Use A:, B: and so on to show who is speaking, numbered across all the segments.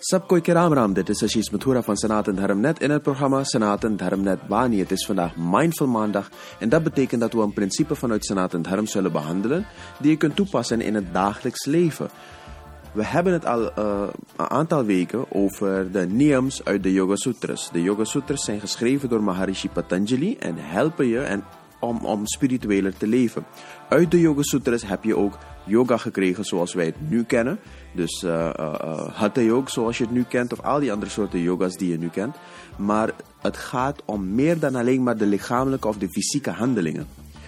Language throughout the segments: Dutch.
A: Sabko
B: Keramra, yo Ram, dit is Ashish Mathura van Sanatan Dharmnet in het programma Sanatan Dharmnet Bani. Het is vandaag Mindful Maandag en dat betekent dat we een principe vanuit Sanatan Dharm zullen behandelen die je kunt toepassen in het dagelijks leven. We hebben het al eh, een aantal weken over de niyams uit de Yoga Sutras. De Yoga Sutras zijn geschreven door Maharishi Patanjali en helpen je en om, om spiritueler te leven. Uit de Yoga Sutras heb je ook yoga gekregen zoals wij het nu kennen. Dus uh, uh, Hatha Yoga zoals je het nu kent of al die andere soorten yoga's die je nu kent. Maar het gaat om meer dan alleen maar de lichamelijke of de fysieke handelingen.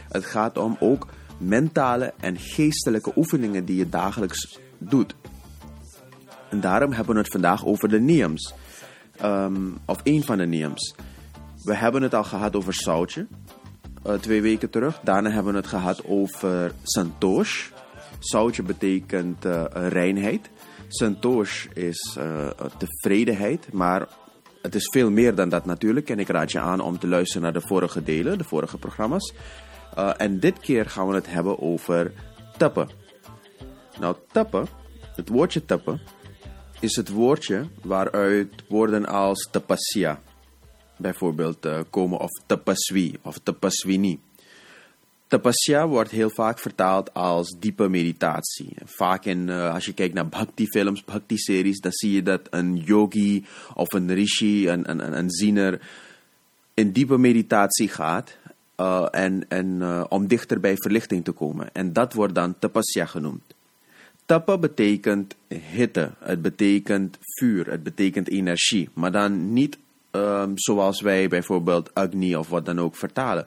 B: Het gaat om ook mentale en geestelijke oefeningen die je dagelijks doet. En daarom hebben we het vandaag over de niyams. Um, of een van de niyams. We hebben het al gehad over zoutje. Uh, twee weken terug. Daarna hebben we het gehad over santosh. Zoutje betekent uh, reinheid. Santosh is uh, tevredenheid. Maar het is veel meer dan dat natuurlijk. En ik raad je aan om te luisteren naar de vorige delen, de vorige programma's. En dit keer gaan we het hebben over tappen. Nou, tappen, het woordje tappen, is het woordje waaruit woorden als tapasya bijvoorbeeld uh, komen of tapaswi of tapaswini. Tapasya wordt heel vaak vertaald als diepe meditatie. Vaak in, uh, als je kijkt naar bhakti-films, bhakti-series, dan zie je dat een yogi of een rishi, een, een, een ziener, in diepe meditatie gaat uh, en, en om dichter bij verlichting te komen. En dat wordt dan tapasya genoemd. Tapa betekent hitte, het betekent vuur, het betekent energie, maar dan niet um, zoals wij bijvoorbeeld Agni of wat dan ook vertalen.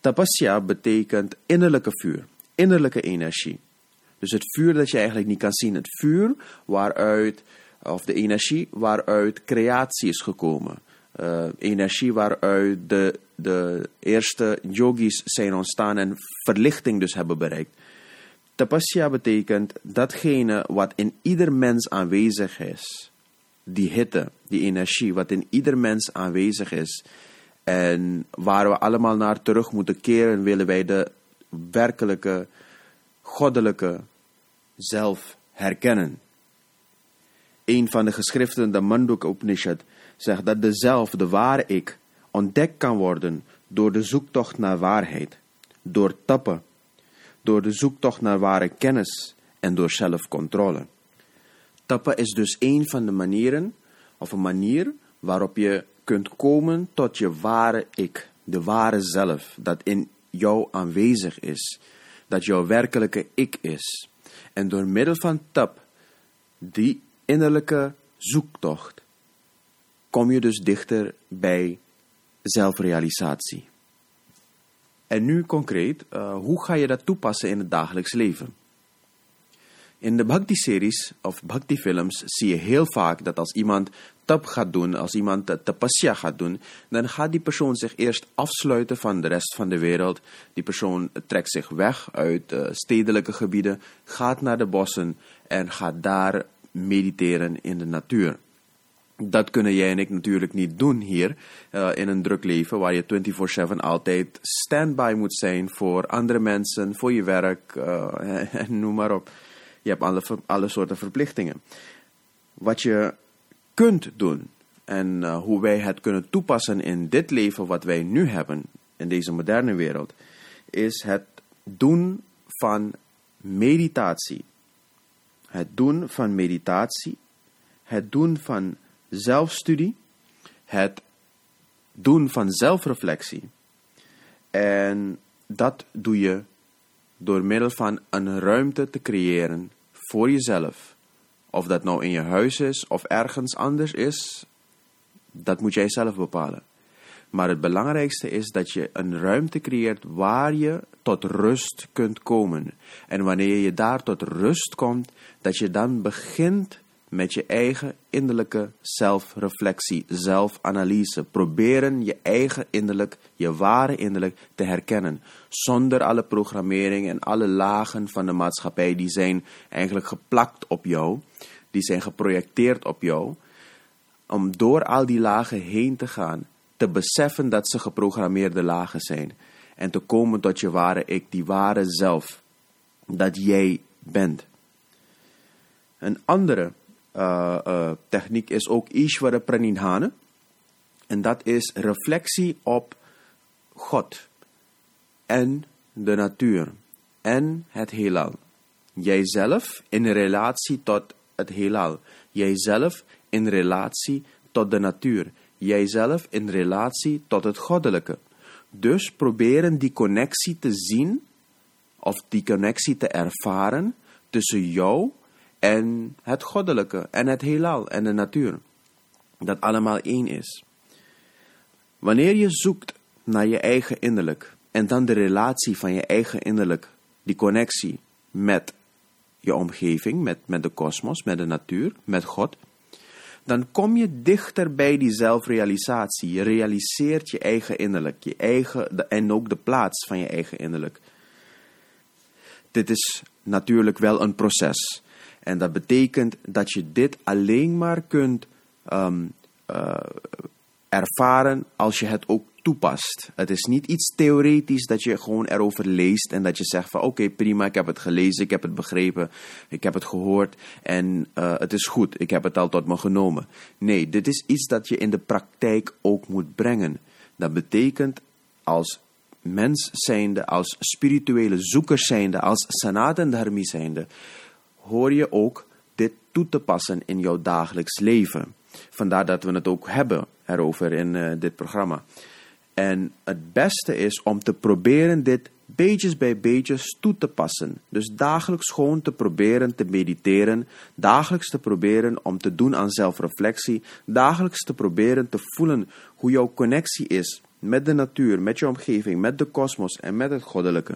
B: Tapasya betekent innerlijke vuur, innerlijke energie. Dus het vuur dat je eigenlijk niet kan zien, het vuur waaruit, of de energie waaruit creatie is gekomen. Uh, energie waaruit de, de eerste yogis zijn ontstaan en verlichting dus hebben bereikt. Tapasya betekent datgene wat in ieder mens aanwezig is. Die hitte, die energie, wat in ieder mens aanwezig is. En waar we allemaal naar terug moeten keren, willen wij de werkelijke, goddelijke zelf herkennen. Een van de geschriften, de Manduk Upanishad, zegt dat de zelf, de ware ik, ontdekt kan worden door de zoektocht naar waarheid, door tappen, door de zoektocht naar ware kennis en door zelfcontrole. Tappen is dus een van de manieren, of een manier waarop je kunt komen tot je ware ik, de ware zelf, dat in jou aanwezig is, dat jouw werkelijke ik is. En door middel van tap, die innerlijke zoektocht, kom je dus dichter bij zelfrealisatie. En nu concreet, uh, hoe ga je dat toepassen in het dagelijks leven? In de Bhakti-series of Bhakti-films zie je heel vaak dat als iemand tap gaat doen, als iemand tapasya gaat doen, dan gaat die persoon zich eerst afsluiten van de rest van de wereld. Die persoon trekt zich weg uit uh, stedelijke gebieden, gaat naar de bossen en gaat daar mediteren in de natuur. Dat kunnen jij en ik natuurlijk niet doen hier uh, in een druk leven waar je 24/7 altijd standby moet zijn voor andere mensen, voor je werk uh, en noem maar op. Je hebt alle, alle soorten verplichtingen. Wat je kunt doen en uh, hoe wij het kunnen toepassen in dit leven wat wij nu hebben, in deze moderne wereld, is het doen van meditatie. Het doen van meditatie, het doen van zelfstudie, het doen van zelfreflectie. En dat doe je door middel van een ruimte te creëren voor jezelf. Of dat nou in je huis is of ergens anders is, dat moet jij zelf bepalen. Maar het belangrijkste is dat je een ruimte creëert waar je tot rust kunt komen. En wanneer je daar tot rust komt, dat je dan begint met je eigen innerlijke zelfreflectie, zelfanalyse. Proberen je eigen innerlijk, je ware innerlijk te herkennen. Zonder alle programmering en alle lagen van de maatschappij die zijn eigenlijk geplakt op jou. Die zijn geprojecteerd op jou. Om door al die lagen heen te gaan. Te beseffen dat ze geprogrammeerde lagen zijn. En te komen tot je ware ik, die ware zelf. Dat jij bent. Een andere uh, uh, techniek is ook Ishvara Pranidhana. En dat is reflectie op God en de natuur en het heelal. Jijzelf in relatie tot het heelal. Jijzelf in relatie tot de natuur. Jijzelf in relatie tot het goddelijke. Dus proberen die connectie te zien of die connectie te ervaren tussen jou en het goddelijke en het heelal en de natuur. Dat allemaal één is. Wanneer je zoekt naar je eigen innerlijk en dan de relatie van je eigen innerlijk, die connectie met je omgeving, met, met de kosmos, met de natuur, met God, dan kom je dichter bij die zelfrealisatie. Je realiseert je eigen innerlijk, je eigen, en ook de plaats van je eigen innerlijk. Dit is natuurlijk wel een proces. En dat betekent dat je dit alleen maar kunt um, uh, ervaren als je het ook toepast. Het is niet iets theoretisch dat je gewoon erover leest en dat je zegt van oké prima, ik heb het gelezen, ik heb het begrepen, ik heb het gehoord en uh, het is goed, ik heb het al tot me genomen. Nee, dit is iets dat je in de praktijk ook moet brengen. Dat betekent als mens zijnde, als spirituele zoeker zijnde, als Sanatan Dharmi zijnde, hoor je ook dit toe te passen in jouw dagelijks leven. Vandaar dat we het ook hebben erover in uh, dit programma. En het beste is om te proberen dit beetjes bij beetjes toe te passen. Dus dagelijks gewoon te proberen te mediteren, dagelijks te proberen om te doen aan zelfreflectie, dagelijks te proberen te voelen hoe jouw connectie is met de natuur, met je omgeving, met de kosmos en met het goddelijke.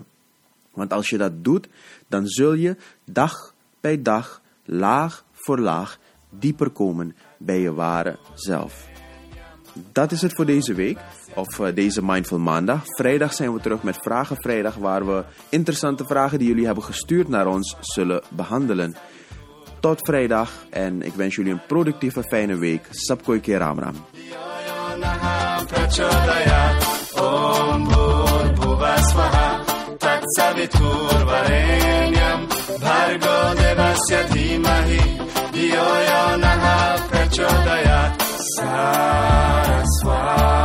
B: Want als je dat doet, dan zul je dag bij dag, laag voor laag, dieper komen bij je ware zelf. Dat is het voor deze week, of uh, deze Mindful Maandag. Vrijdag zijn we terug met Vragen Vrijdag, waar we interessante vragen die jullie hebben gestuurd naar ons zullen behandelen. Tot vrijdag en ik wens jullie een productieve, fijne week. Sapkoi ke ram ram. Om Ergo devasya dhimahi Diyo yo naha prachodayat Saraswati